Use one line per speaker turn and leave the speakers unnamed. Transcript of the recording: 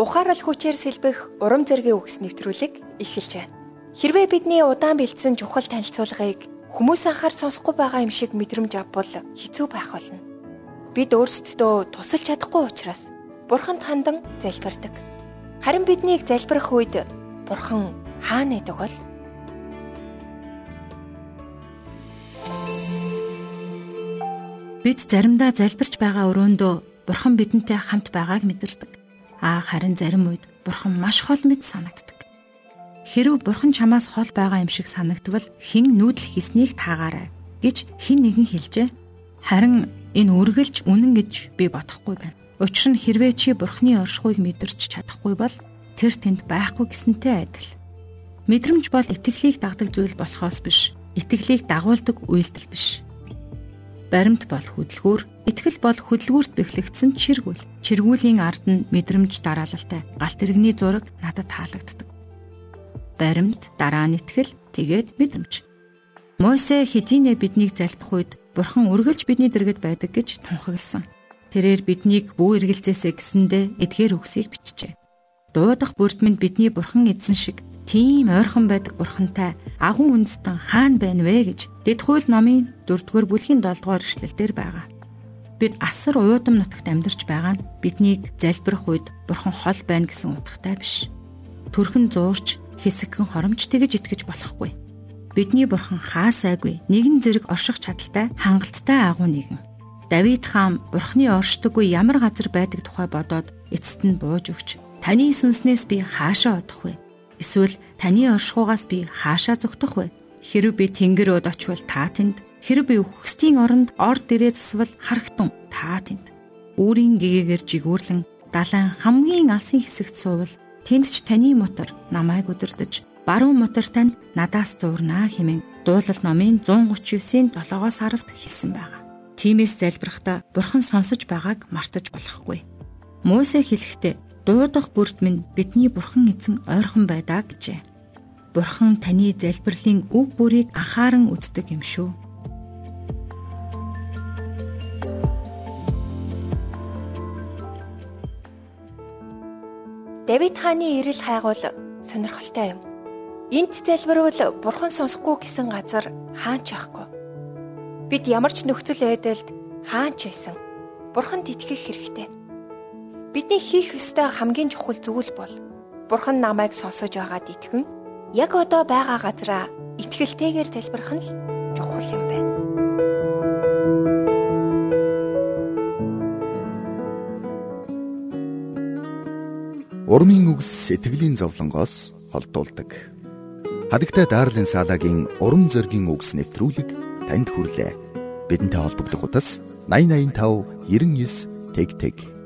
ухаарал хүчээр сэлбэх урам зоригийн үгс нэвтрүүлэг эхэлж байна. Хэрвээ бидний удаан бэлдсэн чухал танилцуулгыг хүмүүс анхаар сонсохгүй байгаа юм шиг мэдрэмж авбал хэцүү байх болно. Бид өөрсдөө тусалж чадахгүй учраас Бурханд хандан залбирдаг. Харин биднийг залбирах үед Бурхан хаана идэг бол?
Бид заримдаа залбирч байгаа өрөөндөө Бурхан бидэнтэй хамт байгааг мэдэрдэг. Аа харин зарим үед Бурхан маш хол мэд санагддаг. Хэрв Бурхан чамаас хол байгаа юм шиг санагдвал хэн нүүдэл хийснийг таагаарай гэж хэн нэгэн хэлжээ. Харин энэ үргэлж үнэн гэж би бодохгүй байна. Учир нь хэрвээ чи Бурханы оршихуйг мэдэрч чадахгүй бол тэр тэнд байхгүй гэсэнтэй адил. Мэдрэмж бол итгэлийг дагдаг зүйл болохоос биш, итгэлийг дагуулдаг үйлдэл биш баримт бол хөдөлгүүр, итгэл бол хөдөлгүүрт бэхлэгдсэн чиргүүл. Чиргүүлийн ард нь мэдрэмж дараалалтай галт иргэний зураг надад таалагддаг. Баримт, дараа нь итгэл, тэгээд мэдрэмж. Мосе хэдийнэ биднийг залбих үед Бурхан үргэлж бидний дэргэд байдаг гэж тунхагласан. Тэрээр биднийг бүү эргэлзээсэ гэсэндэ эдгээр үгсийг бичжээ. Дуудах бүрдмэнд бидний Бурхан эзэн шиг тийм ойрхон байдаг бурхантай агуу үндэстэн хаана байна вэ гэж дэд хууль номын 4-р бүлгийн 7-р эшлэлдэр байгаа. Бид асар уютам нутагт амьдарч байгаа нь биднийг залбирах үед бурхан хол байна гэсэн утгатай биш. Төрхөн зуурч хэсэгхэн хоромж тэгж итгэж болохгүй. Бидний бурхан хаасайгүй нэгэн зэрэг орших чадaltaй хангалттай агуу нэгэн. Давид хаан бурхны оршдоггүй ямар газар байдаг тухай бодоод эцэст нь бууж өгч таны сүнснээс би хаашаа одох вэ? Эсвэл таны оршихугаас би хаашаа зүгтөх вэ? Хэрв би тэнгэр өд очвол та тэнд, хэрв би үхсдийн оронд ор дээрээ засвал харагтун та тэнд. Үүрийн гэгээгээр жигүүрлэн далайн хамгийн алсын хэсэгт суувал тэнд ч таны мотор намайг өдөрдөж баруун мотор тань надаас зуурнаа хэмээн дуулал номын 139-ийн 7-оос 10-д хэлсэн байгаа. Тимээс залбирахдаа бурхан сонсож байгааг мартаж болохгүй. Мөсө хэлэхдээ дуудах бүрд минь бидний бурхан эзэн ойрхон байдаа гэжээ. Бурхан таны залбирлын үг бүрийг анхааран үздэг юм шүү.
Давид хааны ирэл хайгуул сонирхолтой юм. Энт залбирвал бурхан сонсохгүй гэсэн газар хаач ахгүй. Бид ямар ч нөхцөл байдалд хаач байсан. Бурханд итгэх хэрэгтэй. Бидний хийх ёстой хамгийн чухал зүйл бол Бурхан намайг сонсож байгаад итгэн яг одоо байгаа газараа итгэлтэйгээр залбирх нь л чухал юм байна.
Урмын үгс сэтгэлийн зовлонгоос холдуулдаг. Хадагтай Дарлин Салагийн урам зоригийн үгс нэвтрүүлэг танд хүрлээ. Бидэнтэй холбогдох утас 8085 99 тэг тэг